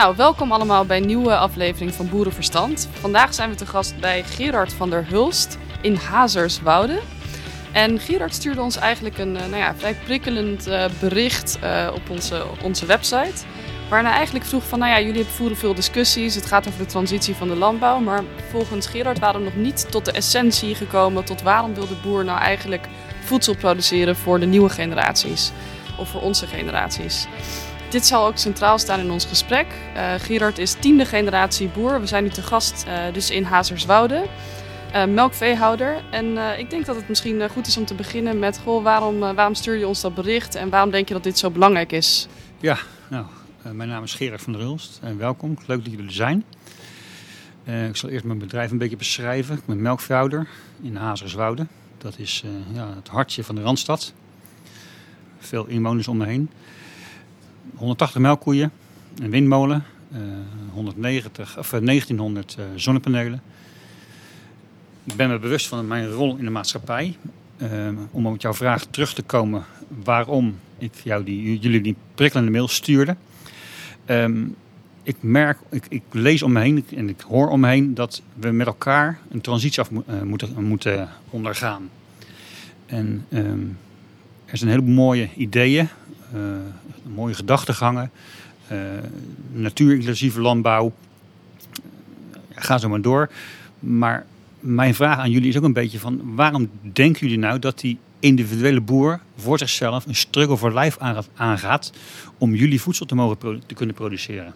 Nou, welkom allemaal bij een nieuwe aflevering van Boerenverstand. Vandaag zijn we te gast bij Gerard van der Hulst in Hazerswoude. En Gerard stuurde ons eigenlijk een eh, nou ja, vrij prikkelend uh, bericht uh, op onze, onze website. Waarna hij eigenlijk vroeg van, nou ja, jullie voeren veel discussies. Het gaat over de transitie van de landbouw. Maar volgens Gerard waren we nog niet tot de essentie gekomen. Tot waarom wil de boer nou eigenlijk voedsel produceren voor de nieuwe generaties. Of voor onze generaties. Dit zal ook centraal staan in ons gesprek. Uh, Gerard is tiende generatie boer. We zijn nu te gast uh, dus in Hazerswoude. Uh, melkveehouder. En ik denk dat het misschien goed is om te beginnen met... Goh, waarom, waarom stuur je ons dat bericht en waarom denk je dat dit zo belangrijk is? Ja, nou, mijn naam is Gerard van der Hulst en welkom. Leuk dat jullie er zijn. ik zal eerst mijn bedrijf een beetje beschrijven. Ik ben melkveehouder in Hazerswoude. Dat is ja, het hartje van de Randstad. Veel inwoners om me heen. 180 melkkoeien, een windmolen, uh, 190, of 1900 uh, zonnepanelen. Ik ben me bewust van mijn rol in de maatschappij. Om op jouw vraag terug te komen waarom ik jou die, jullie die prikkelende mail stuurde. Um, ik merk, ik, ik, lees om me heen en ik hoor om me heen dat we met elkaar een transitie af moeten, moeten ondergaan. En um, er zijn hele mooie ideeën, mooie gedachtegangen, uh, natuurinclusieve landbouw. Ga zo maar door. Maar mijn vraag aan jullie is ook een beetje van waarom denken jullie nou dat die individuele boer voor zichzelf een struggle voor lijf aangaat om jullie voedsel te mogen te kunnen produceren?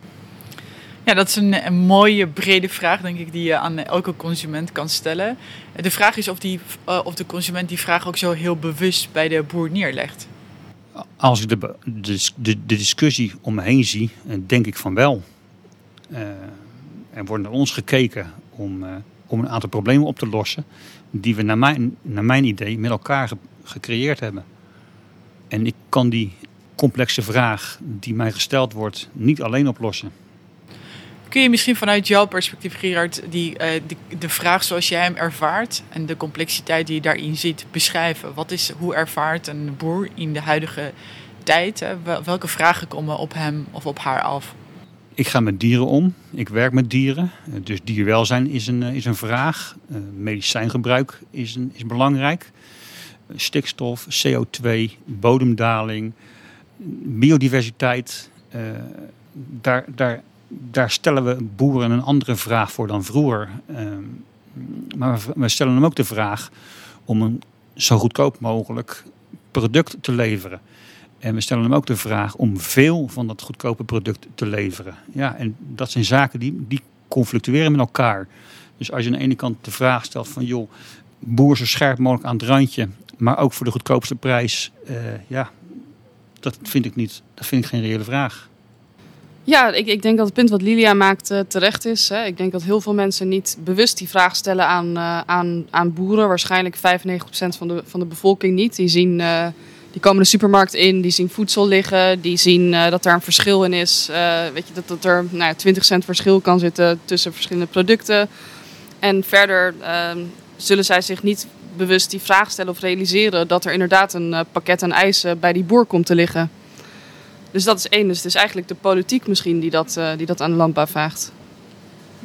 Ja, dat is een, mooie brede vraag, denk ik, die je aan elke consument kan stellen. De vraag is of, die, uh, of de consument die vraag ook zo heel bewust bij de boer neerlegt. Als ik de, de, de, discussie om me heen zie, eh, denk ik van wel. Uh, er wordt naar ons gekeken om, uh, om een aantal problemen op te lossen, die we naar mijn, naar mijn idee met elkaar ge, gecreëerd hebben. En ik kan die complexe vraag die mij gesteld wordt niet alleen oplossen. Kun je misschien vanuit jouw perspectief, Gerard, die, uh, die, de vraag zoals jij hem ervaart en de complexiteit die je daarin ziet beschrijven? Wat is, hoe ervaart een boer in de huidige tijd? Welke vragen komen op hem of op haar af? Ik ga met dieren om. Ik werk met dieren. Dus dierwelzijn is een, is een vraag. Medicijngebruik is, een, is belangrijk. Stikstof, CO2, bodemdaling, biodiversiteit. Daar, daar daar stellen we boeren een andere vraag voor dan vroeger. Ehm, maar we stellen hem ook de vraag om een zo goedkoop mogelijk product te leveren. En we stellen hem ook de vraag om veel van dat goedkope product te leveren. Ja, en dat zijn zaken die, die conflictueren met elkaar. Dus als je aan de ene kant de vraag stelt van joh, boer zo scherp mogelijk aan het randje, maar ook voor de goedkoopste prijs. Uh, ja, dat vind ik niet. Dat vind ik geen reële vraag. Ja, ik, ik denk dat het punt wat Lilia maakt uh, terecht is. Hè. Ik denk dat heel veel mensen niet bewust die vraag stellen aan, uh, aan, aan boeren. Waarschijnlijk 95% van de, van de bevolking niet. Die, zien, uh, die komen de supermarkt in, die zien voedsel liggen, die zien dat daar een verschil in is. weet je, dat, dat er nou ja, 20 cent verschil kan zitten tussen verschillende producten. En verder ehm, zullen zij zich niet bewust die vraag stellen of realiseren dat er inderdaad een pakket aan eisen bij die boer komt te liggen. Dus dat is één. Dus het is eigenlijk de politiek misschien die dat, uh, die dat aan de landbouw vraagt.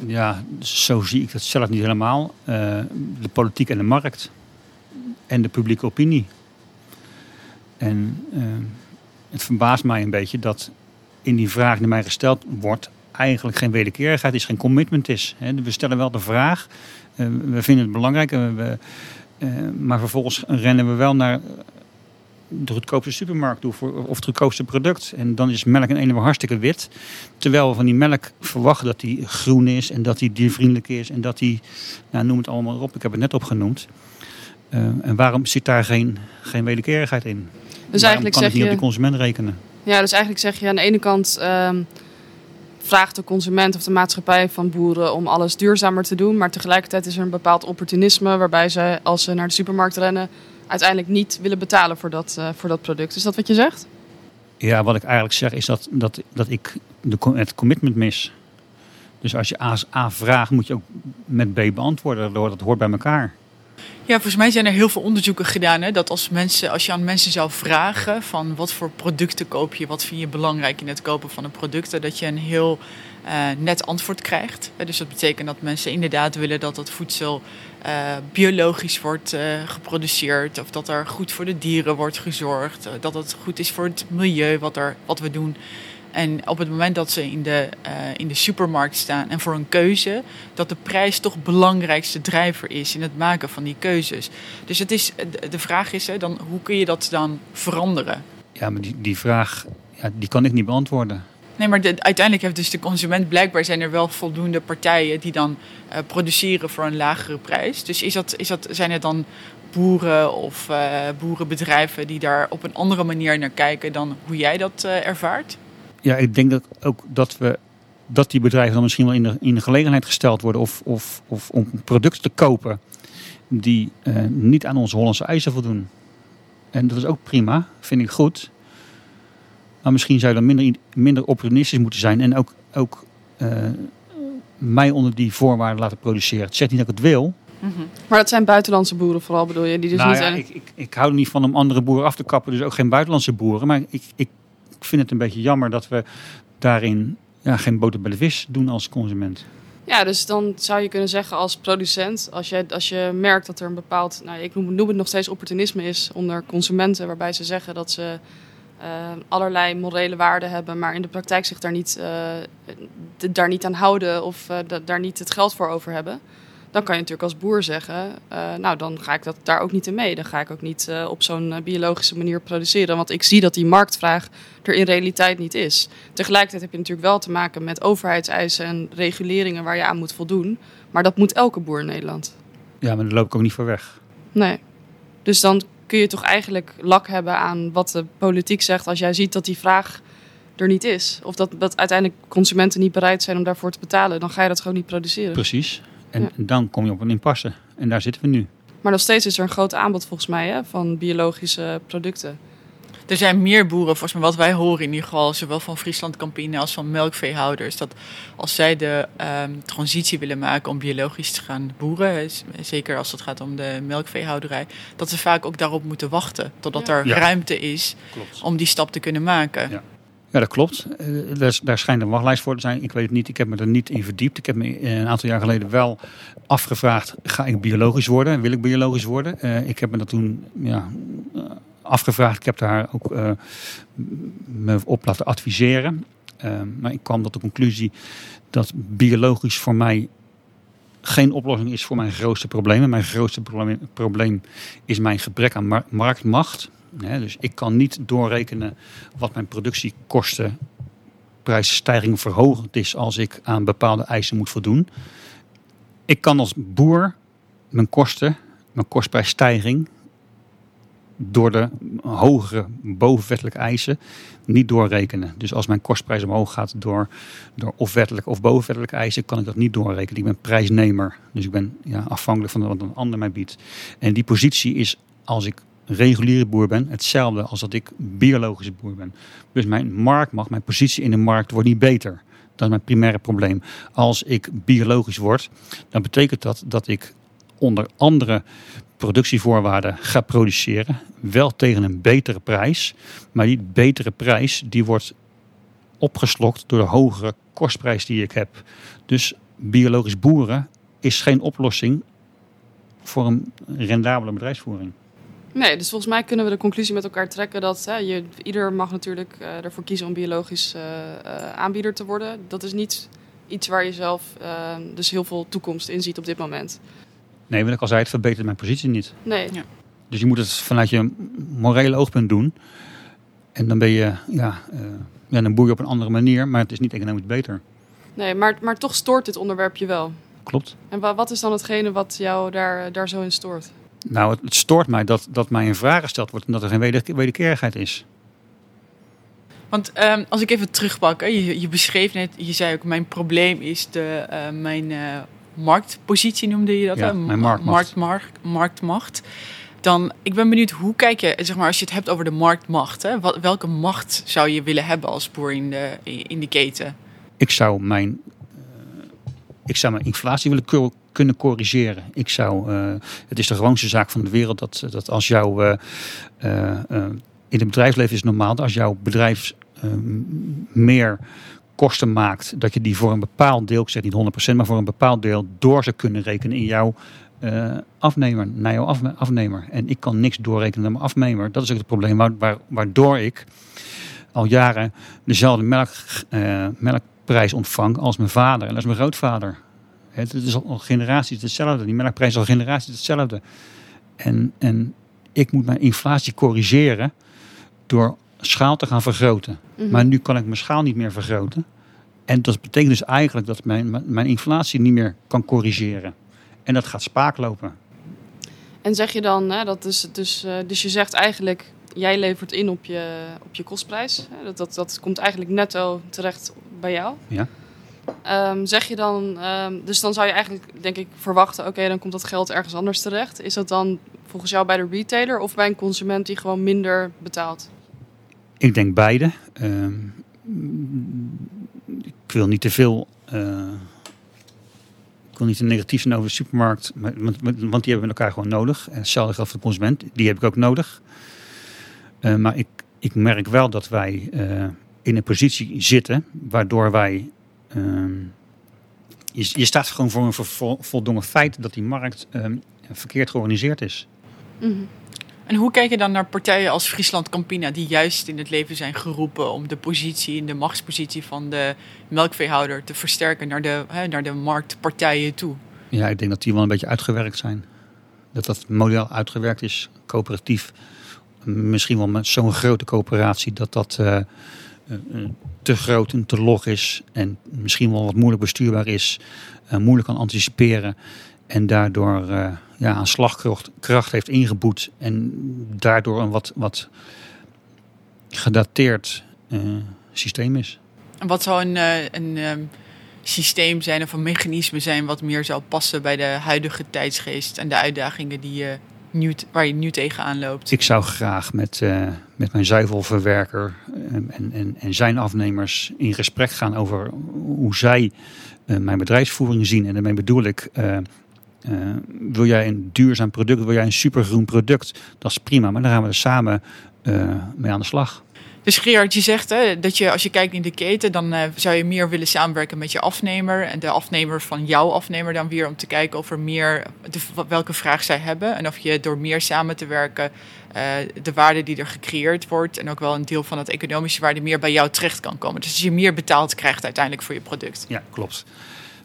Ja, zo zie ik dat zelf niet helemaal. Uh, de politiek en de markt. En de publieke opinie. En uh, het verbaast mij een beetje dat in die vraag die mij gesteld wordt... eigenlijk geen wederkerigheid is, geen commitment is. We stellen wel de vraag. we vinden het belangrijk. We, maar vervolgens rennen we wel naar de goedkoopste supermarkt toe voor, of het goedkoopste product. En dan is melk in een hartstikke wit. Terwijl we van die melk verwachten dat die groen is en dat die diervriendelijk is en dat die, nou, noem het allemaal op, ik heb het net opgenoemd. Uh, en waarom zit daar geen, geen wederkerigheid in? Dus eigenlijk kan zeg het niet je, op de consument rekenen? Ja, dus eigenlijk zeg je aan de ene kant um, vraagt de consument of de maatschappij van boeren om alles duurzamer te doen. Maar tegelijkertijd is er een bepaald opportunisme waarbij ze als ze naar de supermarkt rennen uiteindelijk niet willen betalen voor dat, uh, voor dat product. Is dat wat je zegt? Ja, wat ik eigenlijk zeg is dat, dat, dat ik de, het commitment mis. Dus als je A, A vraagt, moet je ook met B beantwoorden. Dat hoort bij elkaar. Ja, volgens mij zijn er heel veel onderzoeken gedaan. Hè, dat als, mensen, als je aan mensen zou vragen van wat voor producten koop je, wat vind je belangrijk in het kopen van een product, dat je een heel net antwoord krijgt. dus dat betekent dat mensen inderdaad willen dat het voedsel uh, biologisch wordt geproduceerd. Of dat er goed voor de dieren wordt gezorgd. dat het goed is voor het milieu wat, er, wat we doen. En op het moment dat ze in de, in de supermarkt staan en voor een keuze, dat de prijs toch belangrijkste drijver is in het maken van die keuzes. Dus het is, de vraag is, hè, dan, hoe kun je dat dan veranderen? Ja, maar die, die vraag ja, die kan ik niet beantwoorden. Nee, maar de, uiteindelijk heeft dus de consument blijkbaar zijn er wel voldoende partijen die dan uh, produceren voor een lagere prijs. Dus is dat, is dat, zijn het dan boeren of uh, boerenbedrijven die daar op een andere manier naar kijken dan hoe jij dat ervaart? ja, ik denk dat ook dat we dat die bedrijven dan misschien wel in de, in gelegenheid gesteld worden of, of, of om producten te kopen die niet aan onze Hollandse eisen voldoen. En dat is ook prima, vind ik goed. Maar misschien zou je dan minder, minder opportunistisch moeten zijn en ook, ook uh, mij onder die voorwaarden laten produceren. Het zegt niet dat ik het wil. Mm -hmm. Maar dat zijn buitenlandse boeren vooral bedoel je? Die dus nou niet ja, zijn... ik, ik, ik hou er niet van om andere boeren af te kappen, dus ook geen buitenlandse boeren. Maar ik, ik ik vind het een beetje jammer dat we daarin ja, geen boter bij de vis doen als consument. Ja, dus dan zou je kunnen zeggen als producent, als je, als je merkt dat er een bepaald, nou, ik noem, noem het nog steeds opportunisme is onder consumenten, waarbij ze zeggen dat ze allerlei morele waarden hebben, maar in de praktijk zich daar niet, uh, daar niet aan houden of uh, daar niet het geld voor over hebben. Dan kan je natuurlijk als boer zeggen, uh, nou dan ga ik dat daar ook niet in mee. Dan ga ik ook niet op zo'n biologische manier produceren. Want ik zie dat die marktvraag er in realiteit niet is. Tegelijkertijd heb je natuurlijk wel te maken met overheidseisen en reguleringen waar je aan moet voldoen. Maar dat moet elke boer in Nederland. Ja, maar daar loop ik ook niet voor weg. Nee. Dus dan kun je toch eigenlijk lak hebben aan wat de politiek zegt als jij ziet dat die vraag er niet is. Of dat, dat uiteindelijk consumenten niet bereid zijn om daarvoor te betalen. Dan ga je dat gewoon niet produceren. Precies. En ja. dan kom je op een impasse. En daar zitten we nu. Maar nog steeds is er een groot aanbod volgens mij hè, van biologische producten. Er zijn meer boeren, volgens mij wat wij horen in ieder geval, zowel van Friesland Campine als van melkveehouders, dat als zij de um, transitie willen maken om biologisch te gaan boeren, zeker als het gaat om de melkveehouderij, dat ze vaak ook daarop moeten wachten totdat ja. er ja. ruimte is Klopt. om die stap te kunnen maken. Ja. Ja, dat klopt. Uh, daar, schijnt een wachtlijst voor te zijn. Ik weet het niet. Ik heb me er niet in verdiept. Ik heb me een aantal jaar geleden wel afgevraagd: ga ik biologisch worden? Wil ik biologisch worden? Uh, ik heb me dat toen ja, afgevraagd. Ik heb daar ook me op laten adviseren. maar ik kwam tot de conclusie dat biologisch voor mij geen oplossing is voor mijn grootste problemen. Mijn grootste probleem, is mijn gebrek aan mar marktmacht. Dus ik kan niet doorrekenen wat mijn productiekosten prijsstijging verhogend is als ik aan bepaalde eisen moet voldoen. Ik kan als boer mijn kosten, mijn kostprijsstijging door de hogere bovenwettelijke eisen niet doorrekenen. Dus als mijn kostprijs omhoog gaat door, door of wettelijke of bovenwettelijke eisen, kan ik dat niet doorrekenen. Ik ben prijsnemer, dus ik ben ja, afhankelijk van wat een ander mij biedt. En die positie is, als ik reguliere boer ben, hetzelfde als dat ik biologische boer ben. Dus mijn marktmacht, mijn positie in de markt wordt niet beter. Dat is mijn primaire probleem. Als ik biologisch word, dan betekent dat dat ik onder andere productievoorwaarden ga produceren. Wel tegen een betere prijs. Maar die betere prijs die wordt opgeslokt door de hogere kostprijs die ik heb. Dus biologisch boeren is geen oplossing voor een rendabele bedrijfsvoering. Nee, dus volgens mij kunnen we de conclusie met elkaar trekken dat hè, je, ieder mag natuurlijk uh, ervoor kiezen om biologisch uh, uh, aanbieder te worden. Dat is niet iets waar je zelf dus heel veel toekomst in ziet op dit moment. Nee, wat ik al zei, het verbetert mijn positie niet. Nee. Ja. Dus je moet het vanuit je morele oogpunt doen. En dan ben je, ja, ja, dan boer je op een andere manier, maar het is niet economisch beter. Nee, maar, maar toch stoort dit onderwerp je wel. Klopt. En wat is dan hetgene wat jou daar, daar zo in stoort? Nou, het, het, stoort mij dat, dat mij een vraag gesteld wordt en dat er geen weder, wederkerigheid is. Want um, als ik even terugpak, hè, je, je, beschreef net, je zei ook, mijn probleem is de, uh, mijn uh, marktpositie, noemde je dat? Ja, hè? mijn marktmacht. Markt, marktmacht. Dan, ik ben benieuwd, hoe kijk je, zeg maar, als je het hebt over de marktmacht, hè, wat, welke macht zou je willen hebben als boer in de, in de keten? Ik zou mijn, uh, ik zou mijn inflatie willen kunnen corrigeren. Ik zou, uh, het is de gewoonste zaak van de wereld dat, dat als jouw, uh, in het bedrijfsleven is het normaal dat als jouw bedrijf meer kosten maakt, dat je die voor een bepaald deel, ik zeg niet 100%, maar voor een bepaald deel door zou kunnen rekenen in jouw uh, afnemer, naar jouw afnemer. En ik kan niks doorrekenen naar mijn afnemer. Dat is ook het probleem waardoor ik al jaren dezelfde melk, uh, melkprijs ontvang als mijn vader en als mijn grootvader. Het, is al generaties hetzelfde. Die melkprijs is al generaties hetzelfde. En, en ik moet mijn inflatie corrigeren door schaal te gaan vergroten. Mhm. Maar nu kan ik mijn schaal niet meer vergroten. En dat betekent dus eigenlijk dat mijn, mijn inflatie niet meer kan corrigeren. En dat gaat spaak lopen. En zeg je dan, hè, dat is dus, uh, dus je zegt eigenlijk, jij levert in op je, op je kostprijs. Dat, dat, dat komt eigenlijk netto terecht bij jou. Ja. Um, zeg je dan, um, dus dan zou je eigenlijk denk ik verwachten, oké, dan komt dat geld ergens anders terecht. Is dat dan volgens jou bij de retailer of bij een consument die gewoon minder betaalt? Ik denk beide. Uh, ik wil niet te veel uh, wil niet te negatief zijn over de supermarkt, maar, want, die hebben we elkaar gewoon nodig. En hetzelfde geldt voor de consument, die heb ik ook nodig. Uh, maar ik, ik merk wel dat wij uh, in een positie zitten waardoor wij. Uh, je, je, staat gewoon voor een voldongen feit dat die markt ehm, verkeerd georganiseerd is. Mm. En hoe kijk je dan naar partijen als Friesland Campina, die juist in het leven zijn geroepen om de positie in de machtspositie van de melkveehouder te versterken naar de, hè, naar de marktpartijen toe? Ja, ik denk dat die wel een beetje uitgewerkt zijn. Dat dat model uitgewerkt is, coöperatief. Misschien wel met zo'n grote coöperatie dat dat uh, uh, te groot en te log is. En misschien wel wat moeilijk bestuurbaar is. Uh, moeilijk kan anticiperen. En daardoor ja, aan slagkracht kracht heeft ingeboet. En daardoor een wat, wat gedateerd uh, systeem is. En wat zou een, een um, systeem zijn of een mechanisme zijn wat meer zou passen bij de huidige tijdsgeest en de uitdagingen die je nu, waar je nu tegenaan loopt? Ik zou graag met, uh, met mijn zuivelverwerker en, en, en zijn afnemers in gesprek gaan over hoe zij mijn bedrijfsvoering zien. En daarmee bedoel ik uh, wil jij een duurzaam product, wil jij een supergroen product, dat is prima. Maar dan gaan we er samen uh, mee aan de slag. Dus Gerard, je zegt hè, dat je als je kijkt in de keten, dan uh, zou je meer willen samenwerken met je afnemer. En de afnemer van jouw afnemer dan weer om te kijken of er meer, de, welke vraag zij hebben. En of je door meer samen te werken de waarde die er gecreëerd wordt en ook wel een deel van het economische waarde meer bij jou terecht kan komen. Dus je meer betaald krijgt uiteindelijk voor je product. Ja, klopt.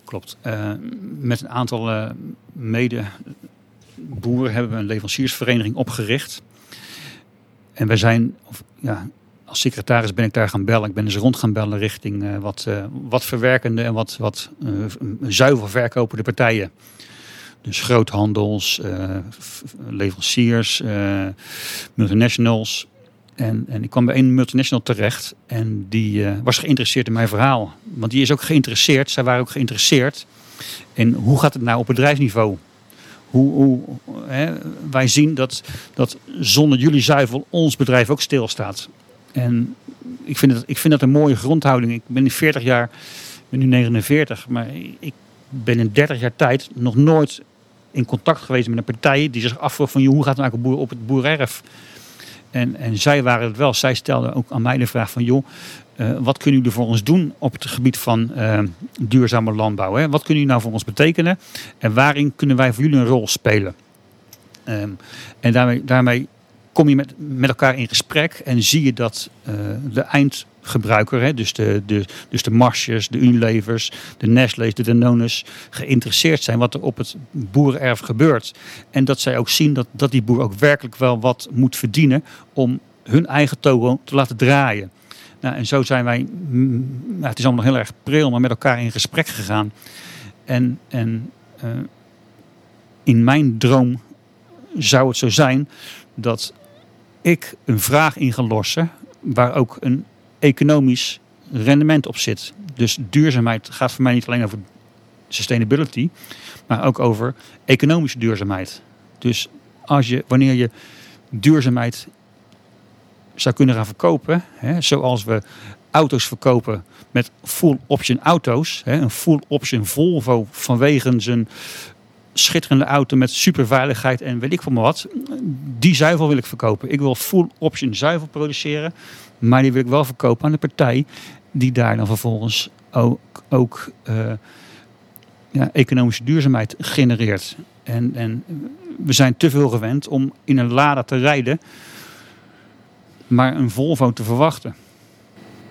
Klopt. Uh, met een aantal uh, mede-boeren hebben we een leveranciersvereniging opgericht. En wij zijn, of, ja, als secretaris ben ik daar gaan bellen. Ik ben dus rond gaan bellen richting uh, wat, wat verwerkende en wat, wat zuiver verkopende partijen. Dus groothandels, leveranciers, multinationals. En, en ik kwam bij een multinational terecht en die uh, was geïnteresseerd in mijn verhaal. Want die is ook geïnteresseerd, zij waren ook geïnteresseerd in hoe gaat het nou op bedrijfsniveau. Hoe, hoe, hè, wij zien dat, dat zonder jullie zuivel ons bedrijf ook stilstaat. En ik vind, het, ik vind dat een mooie grondhouding. Ik ben nu 40 jaar, ben nu 49, maar ik ben in 30 jaar tijd nog nooit in contact geweest met een partij die zich afvroeg van hoe gaat het nou op het boererf. En, en zij waren het wel. Zij stelden ook aan mij de vraag van joh, uh, wat kunnen jullie voor ons doen op het gebied van uh, duurzame landbouw? Hè? Wat kunnen jullie nou voor ons betekenen? En waarin kunnen wij voor jullie een rol spelen? Um, en daarmee, daarmee kom je met, met elkaar in gesprek en zie je dat uh, de eind gebruiker, hè, dus, de, de, dus de Marsjes, de Unilevers, de Nestle's, de Danones, geïnteresseerd zijn wat er op het boerenerf gebeurt. En dat zij ook zien dat, dat die boer ook werkelijk wel wat moet verdienen om hun eigen togo te laten draaien. Nou, en zo zijn wij, nou, het is allemaal heel erg pril, maar met elkaar in gesprek gegaan. En, en uh, in mijn droom zou het zo zijn dat ik een vraag in ga lossen waar ook een economisch rendement op zit. Dus duurzaamheid gaat voor mij niet alleen over sustainability, maar ook over economische duurzaamheid. Dus als je, wanneer je duurzaamheid zou kunnen gaan verkopen, hè, zoals we auto's verkopen met full option auto's, hè, een full option Volvo vanwege zijn schitterende auto met superveiligheid en weet ik veel wat. Die zuivel wil ik verkopen. Ik wil full option zuivel produceren. Maar die wil ik wel verkopen aan de partij die daar dan vervolgens ook, ook uh, ja, economische duurzaamheid genereert. En, en we zijn te veel gewend om in een Lada te rijden, maar een Volvo te verwachten.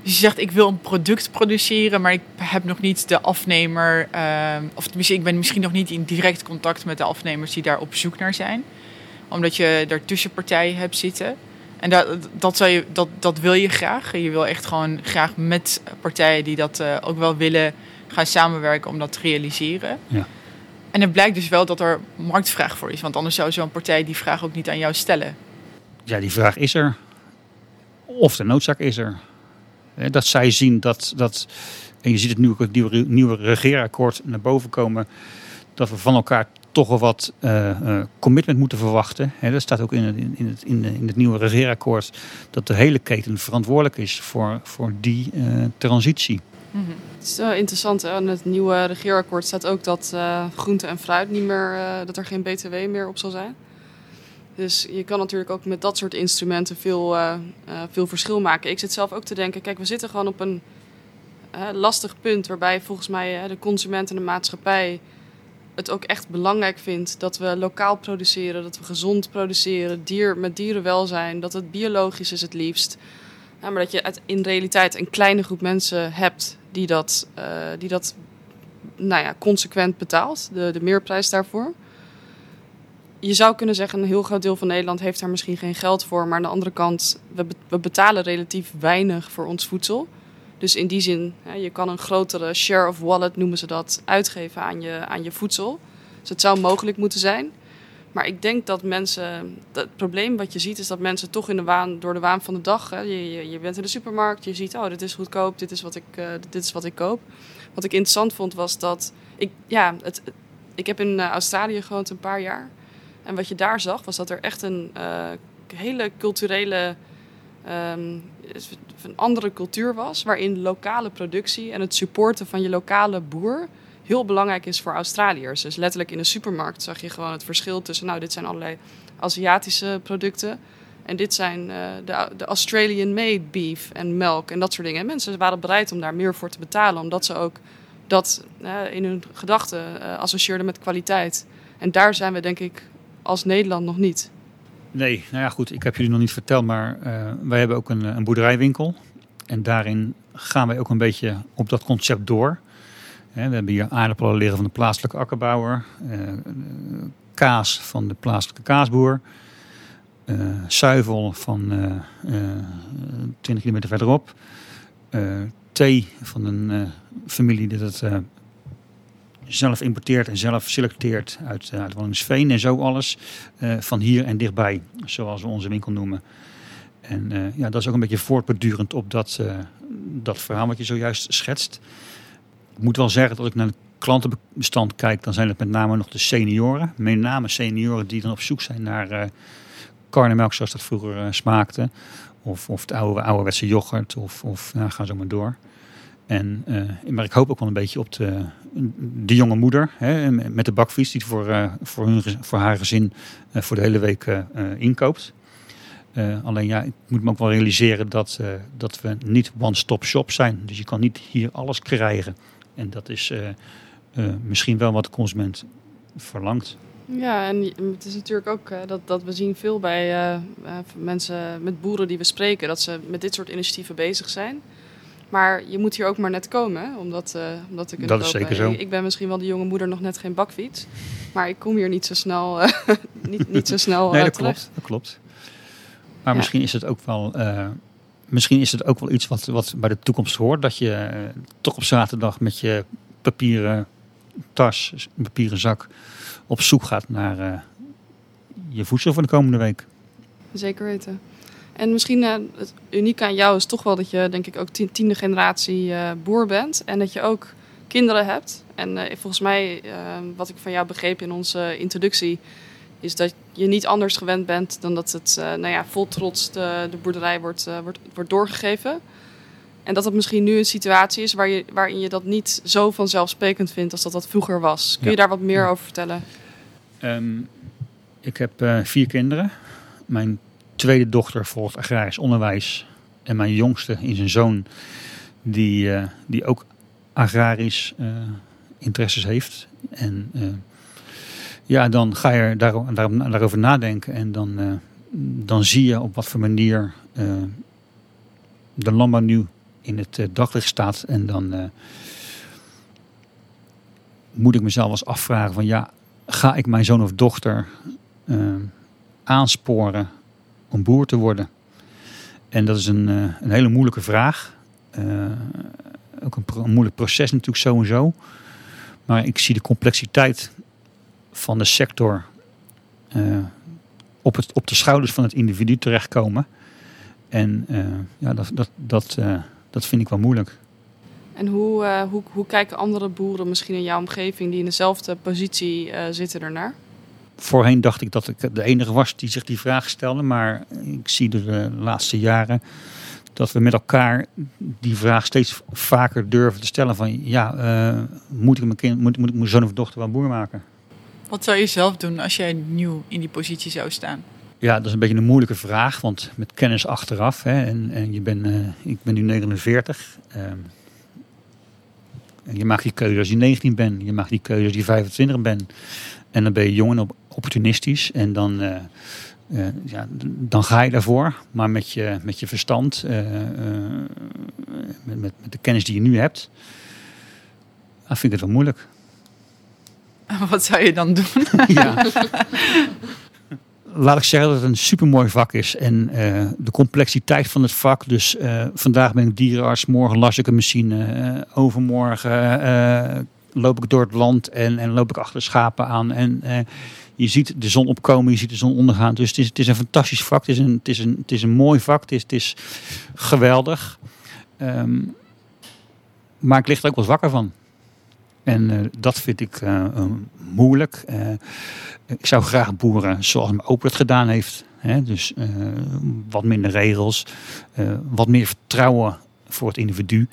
Dus je zegt, ik wil een product produceren, maar ik heb nog niet de afnemer. Uh, of tenminste, ik ben misschien nog niet in direct contact met de afnemers die daar op zoek naar zijn. Omdat je daar tussenpartijen hebt zitten. En dat, dat, zou je, dat, dat wil je graag. Je wil echt gewoon graag met partijen die dat uh, ook wel willen gaan samenwerken om dat te realiseren. Ja. En het blijkt dus wel dat er marktvraag voor is. Want anders zou zo'n partij die vraag ook niet aan jou stellen. Ja, die vraag is er. Of de noodzaak is er. Dat zij zien dat, dat en je ziet het nu ook het nieuwe, nieuwe regeerakkoord naar boven komen, dat we van elkaar toch wel wat uh, commitment moeten verwachten. Dat staat ook in het, in, het, in, het nieuwe regeerakkoord dat de hele keten verantwoordelijk is voor, voor die uh, transitie. -hmm. Het is interessant. In het nieuwe regeerakkoord staat ook dat groente en fruit niet meer, dat er geen BTW meer op zal zijn. Dus je kan natuurlijk ook met dat soort instrumenten veel, uh, uh, veel verschil maken. Ik zit zelf ook te denken, kijk, we zitten gewoon op een uh, lastig punt waarbij volgens mij de consument en de maatschappij het ook echt belangrijk vindt dat we lokaal produceren, dat we gezond produceren, dier, met dierenwelzijn, dat het biologisch is het liefst. Maar dat je in realiteit een kleine groep mensen hebt die dat, die dat nou ja, consequent betaalt, de, de meerprijs daarvoor je zou kunnen zeggen, een heel groot deel van Nederland heeft daar misschien geen geld voor. Maar aan de andere kant, we, we betalen relatief weinig voor ons voedsel. Dus in die zin, je kan een grotere share of wallet, noemen ze dat, uitgeven aan je, aan je voedsel. Dus het zou mogelijk moeten zijn. Maar ik denk dat mensen. Het probleem wat je ziet is dat mensen toch in de waan, door de waan van de dag. Hè, je, je, bent in de supermarkt, je ziet, oh, dit is goedkoop, dit is wat ik, uh, dit is wat ik koop. Wat ik interessant vond was dat. Ik, ja, het, ik heb in uh, Australië gewoond een paar jaar. En wat je daar zag, was dat er echt een uh, hele culturele, um, een andere cultuur was. Waarin lokale productie en het supporten van je lokale boer heel belangrijk is voor Australiërs. Dus letterlijk in de supermarkt zag je gewoon het verschil tussen, nou, dit zijn allerlei Aziatische producten. En dit zijn uh, de, de Australian-made beef en melk en dat soort dingen. En mensen waren bereid om daar meer voor te betalen, omdat ze ook dat uh, in hun gedachten uh, associeerden met kwaliteit. En daar zijn we denk ik als Nederland nog niet. Nee, nou ja goed, ik heb jullie nog niet verteld, maar uh, wij hebben ook een, een, boerderijwinkel. En daarin gaan wij ook een beetje op dat concept door. we hebben hier aardappelen liggen van de plaatselijke akkerbouwer. Uh, kaas van de plaatselijke kaasboer. Uh, zuivel van 20 kilometer verderop. thee van een familie die dat zelf importeert en zelf selecteert uit, uh, uit Wallingsveen en zo alles uh, van hier en dichtbij, zoals we onze winkel noemen. En uh, ja, dat is ook een beetje voortbedurend op dat, dat verhaal wat je zojuist schetst. Ik moet wel zeggen dat ik naar het klantenbestand kijk, dan zijn het met name nog de senioren. Met name senioren die dan op zoek zijn naar uh, karnemelk zoals dat vroeger smaakte. Of, of het oude, ouderwetse yoghurt, of, of nou, ga zo maar door. En, uh, maar ik hoop ook wel een beetje op de, jonge moeder hè, met de bakfiets die voor, uh, voor, hun, voor haar gezin uh, voor de hele week inkoopt. alleen ja, ik moet me ook wel realiseren dat, dat we niet one-stop shop zijn. Dus je kan niet hier alles krijgen. En dat is misschien wel wat de consument verlangt. Ja, en het is natuurlijk ook dat, dat we zien veel bij mensen met boeren die we spreken, dat ze met dit soort initiatieven bezig zijn. Maar je moet hier ook maar net komen om dat, uh, om dat te kunnen Dat is zeker zo. Ik, ben misschien wel de jonge moeder nog net geen bakfiets. Maar ik kom hier niet zo snel, uh, niet, niet zo snel Nee, dat klopt. Dat klopt. Maar ja. misschien is het ook wel... Uh, misschien is het ook wel iets wat, wat bij de toekomst hoort. Dat je toch op zaterdag met je papieren tas, papieren zak op zoek gaat naar je voedsel voor de komende week. Zeker weten. En misschien uh, het unieke aan jou is toch wel dat je, denk ik, ook tiende generatie uh, boer bent. En dat je ook kinderen hebt. En uh, volgens mij, wat ik van jou begreep in onze introductie, is dat je niet anders gewend bent dan dat het nou ja, vol trots de, de boerderij wordt, wordt, wordt doorgegeven. En dat het misschien nu een situatie is waar je, waarin je dat niet zo vanzelfsprekend vindt als dat dat vroeger was. Kun je daar wat meer over vertellen? Ehm, ik heb eh, vier kinderen. Mijn tweede dochter volgt agrarisch onderwijs. En mijn jongste is een zoon die, eh, die ook agrarisch uh, interesses heeft. En ja, dan ga je daar, daar, daarover nadenken. En dan, dan zie je op wat voor manier de landbouw nu in het daglicht staat. En dan moet ik mezelf eens afvragen van ja, ga ik mijn zoon of dochter aansporen om boer te worden? En dat is een, uh, een hele moeilijke vraag. Uh, ook een, moeilijk proces natuurlijk sowieso. Maar ik zie de complexiteit van de sector op, het, op de schouders van het individu terechtkomen. En ja, dat, dat, dat, dat vind ik wel moeilijk. En hoe, hoe, hoe kijken andere boeren misschien in jouw omgeving die in dezelfde positie zitten ernaar? Voorheen dacht ik dat ik de enige was die zich die vraag stelde. Maar ik zie de laatste jaren dat we met elkaar die vraag steeds vaker durven te stellen. Van ja, uh, moet, ik mijn kind, moet, moet ik mijn zoon of dochter wel boer maken? Wat zou je zelf doen als jij nieuw in die positie zou staan? Ja, dat is een beetje een moeilijke vraag. Want met kennis achteraf. Hè, en, en je ben, ik ben nu 49. Je maakt die keuze als je 19 bent. Je maakt die keuze als je 25 bent. En dan ben je jong en opportunistisch. En dan, uh, uh, ja, dan ga je daarvoor. Maar met je, met je verstand, uh, met, met, met, de kennis die je nu hebt, dan vind ik het wel moeilijk. Wat zou je dan doen? ja. laat ik zeggen dat het een supermooi vak is. En de complexiteit van het vak. Dus vandaag ben ik dierenarts, morgen las ik een machine. Overmorgen loop ik door het land en, en loop ik achter schapen aan. En je ziet de zon opkomen, je ziet de zon ondergaan. Dus het is, het is een fantastisch vak. Het is een, het is het is een mooi vak. Het is, het is geweldig. Um, maar ik lig er ook wat wakker van. En uh, dat vind ik uh, moeilijk. Uh, ik zou graag boeren zoals mijn opa het gedaan heeft. Hè? Dus wat minder regels, wat meer vertrouwen voor het individu.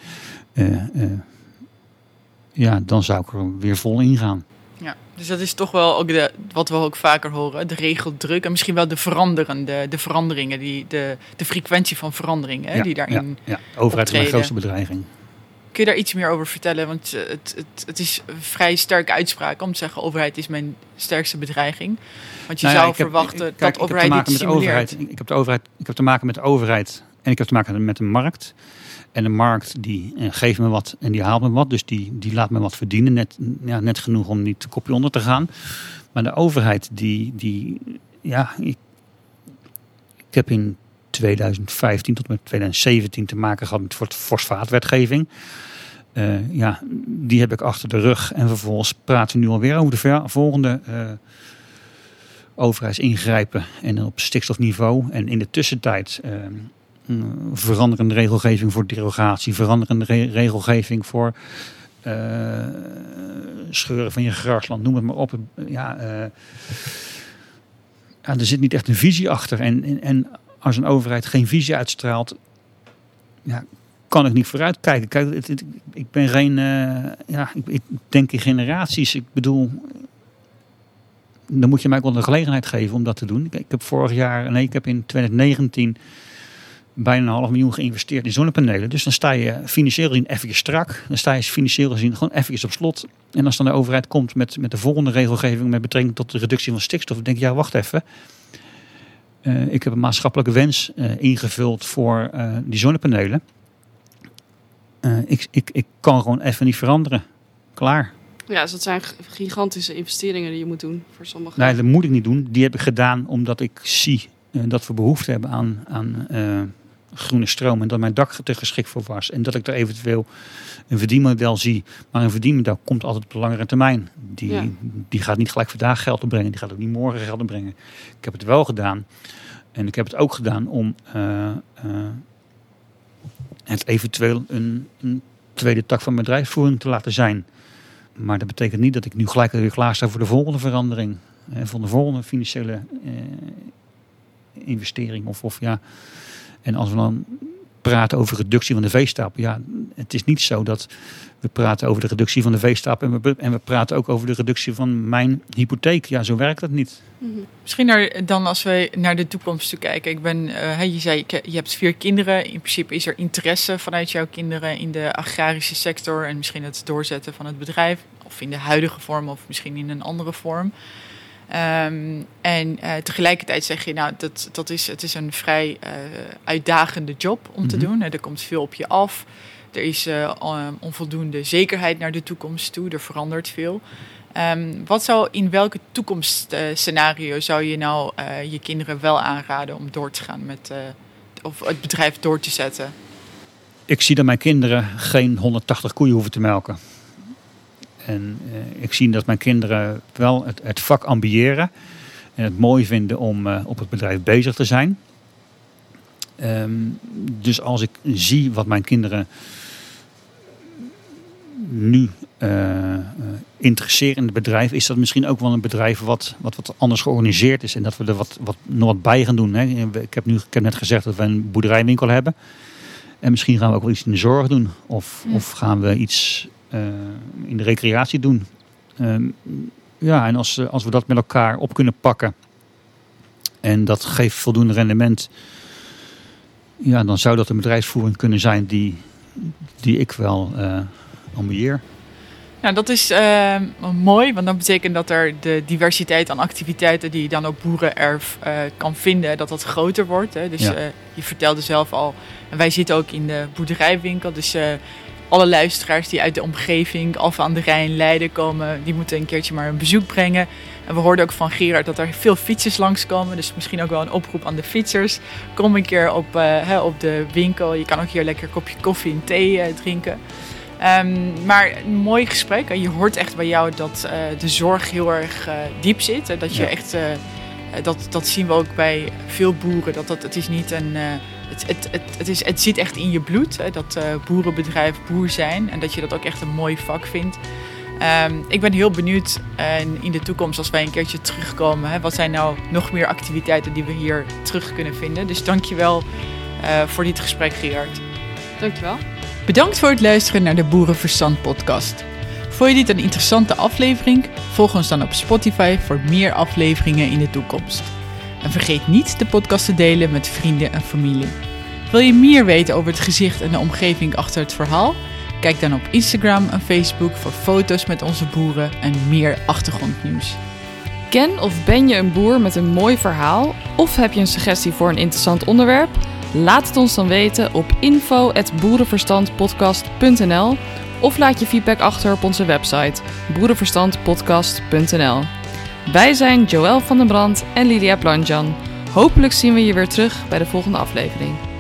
ja, dan zou ik er weer vol in gaan. Ja, dus dat is toch wel ook de, wat we ook vaker horen, de regeldruk en misschien wel de veranderende, de veranderingen, die, de, de frequentie van veranderingen ja, die daarin. Ja, ja. overheid is mijn grootste bedreiging. Kun je daar iets meer over vertellen? Want eh, het, het, het is een vrij sterke uitspraak om te zeggen: overheid is mijn sterkste bedreiging. Want je nou ja, zou verwachten heb, kijk, dat overheid dit overheid. Ik, heb de overheid. Ik heb te maken met de overheid en ik heb te maken met de markt. En de markt die eh, geeft me wat en die haalt me wat. Dus die, die laat me wat verdienen. Net, ja, net genoeg om niet kopje onder te gaan. Maar de overheid die... die ja, ik, ik heb in 2015 tot met 2017 te maken gehad met fosfaatwetgeving. Uh, ja, die heb ik achter de rug. En vervolgens praten we nu alweer over de volgende uh, overheidsingrijpen en op stikstofniveau. En in de tussentijd uh, veranderende regelgeving voor derogatie, veranderende re regelgeving voor scheuren van je grasland, noem het maar op. Ja, ja, er zit niet echt een visie achter. En, en, als een overheid geen visie uitstraalt, ja, kan ik niet vooruitkijken. Kijk, ik ben geen, ja, ik, ik, denk in generaties. Ik bedoel, dan moet je mij ook wel de gelegenheid geven om dat te doen. Ik, ik heb vorig jaar, nee, ik heb in 2019 bijna een half miljoen geïnvesteerd in zonnepanelen. Dus dan sta je financieel gezien even strak. Dan sta je financieel gezien gewoon even op slot. En als dan de overheid komt met, met de volgende regelgeving met betrekking tot de reductie van stikstof, dan denk je, ja, wacht even. Uh, ik heb een maatschappelijke wens uh, ingevuld voor uh, die zonnepanelen. ik, ik, ik kan gewoon even niet veranderen. Klaar. Ja, dus dat zijn gigantische investeringen die je moet doen voor sommigen. Nee, dat moet ik niet doen. Die heb ik gedaan omdat ik zie dat we behoefte hebben aan, aan groene stroom. En dat mijn dak er geschikt voor was. En dat ik er eventueel een verdienmodel zie. Maar een verdienmodel komt altijd op de langere termijn. Die, ja. die gaat niet gelijk vandaag geld opbrengen. Die gaat ook niet morgen geld opbrengen. Ik heb het wel gedaan. En ik heb het ook gedaan om uh, uh, het eventueel een, een, tweede tak van bedrijfsvoering te laten zijn. Maar dat betekent niet dat ik nu gelijk weer klaar sta voor de volgende verandering. En voor de volgende financiële uh, investering. Of, of ja. En als we dan praten over reductie van de veestapel. Ja, het is niet zo dat we praten over de reductie van de veestapel en we, en we praten ook over de reductie van mijn hypotheek. Ja, zo werkt dat niet. Misschien naar, dan als we naar de toekomst toe kijken. Ik ben, uh, je zei, je hebt vier kinderen. In principe is er interesse vanuit jouw kinderen in de agrarische sector en misschien het doorzetten van het bedrijf. Of in de huidige vorm of misschien in een andere vorm. Um, en uh, tegelijkertijd zeg je, nou, dat, dat is, het is een vrij uh, uitdagende job om te mm -hmm. doen. Er komt veel op je af. Er is uh, onvoldoende zekerheid naar de toekomst toe. Er verandert veel. Um, wat zou in welke toekomstscenario zou je nou je kinderen wel aanraden om door te gaan met of het bedrijf door te zetten? Ik zie dat mijn kinderen geen 180 koeien hoeven te melken. En uh, ik zie dat mijn kinderen wel het, het, vak ambiëren. En het mooi vinden om uh, op het bedrijf bezig te zijn. Um, dus als ik zie wat mijn kinderen nu uh, interesseren in het bedrijf, is dat misschien ook wel een bedrijf wat, wat, wat anders georganiseerd is. En dat we er wat, wat, nog wat bij gaan doen. Hè. Ik, heb nu, ik heb net gezegd dat we een boerderijwinkel hebben. En misschien gaan we ook wel iets in de zorg doen. Of, ja. of gaan we iets in de recreatie doen. Um, ja, en als, als we dat met elkaar op kunnen pakken en dat geeft voldoende rendement, ja, dan zou dat een bedrijfsvoering kunnen zijn die, die ik wel uh, ambieer. Nou, dat is uh, mooi, want dat betekent dat er de diversiteit aan activiteiten die je dan op boerenerf uh, kan vinden, dat dat groter wordt. Hè. Dus ja. uh, je vertelde zelf al, en wij zitten ook in de boerderijwinkel, dus alle luisteraars die uit de omgeving, Alphen aan de Rijn, Leiden komen, die moeten een keertje maar een bezoek brengen. En we hoorden ook van Gerard dat er veel fietsers langskomen. Dus misschien ook wel een oproep aan de fietsers. Kom een keer op, uh, hè, op de winkel. Je kan ook hier lekker een kopje koffie en thee uh, drinken. Um, maar een mooi gesprek. Je hoort echt bij jou dat uh, de zorg heel erg diep zit. En dat je ja. echt, dat, dat zien we ook bij veel boeren. Dat, dat, het is niet een het, het, het, het, is, het zit echt in je bloed, hè, dat uh, boerenbedrijf boer zijn. En dat je dat ook echt een mooi vak vindt. Um, ik ben heel benieuwd uh, in de toekomst, als wij een keertje terugkomen, hè, wat zijn nou nog meer activiteiten die we hier terug kunnen vinden. Dus dankjewel uh, voor dit gesprek, Gerard. Dankjewel. Bedankt voor het luisteren naar de Boerenverstand podcast. Vond je dit een interessante aflevering? Volg ons dan op Spotify voor meer afleveringen in de toekomst. En vergeet niet de podcast te delen met vrienden en familie. Wil je meer weten over het gezicht en de omgeving achter het verhaal? Kijk dan op Instagram en Facebook voor foto's met onze boeren en meer achtergrondnieuws. Ken of ben je een boer met een mooi verhaal? Of heb je een suggestie voor een interessant onderwerp? Laat het ons dan weten op info.boerenverstandpodcast.nl of laat je feedback achter op onze website boerenverstandpodcast.nl. Wij zijn Joël van den Brand en Lydia Planjan. Hopelijk zien we je weer terug bij de volgende aflevering.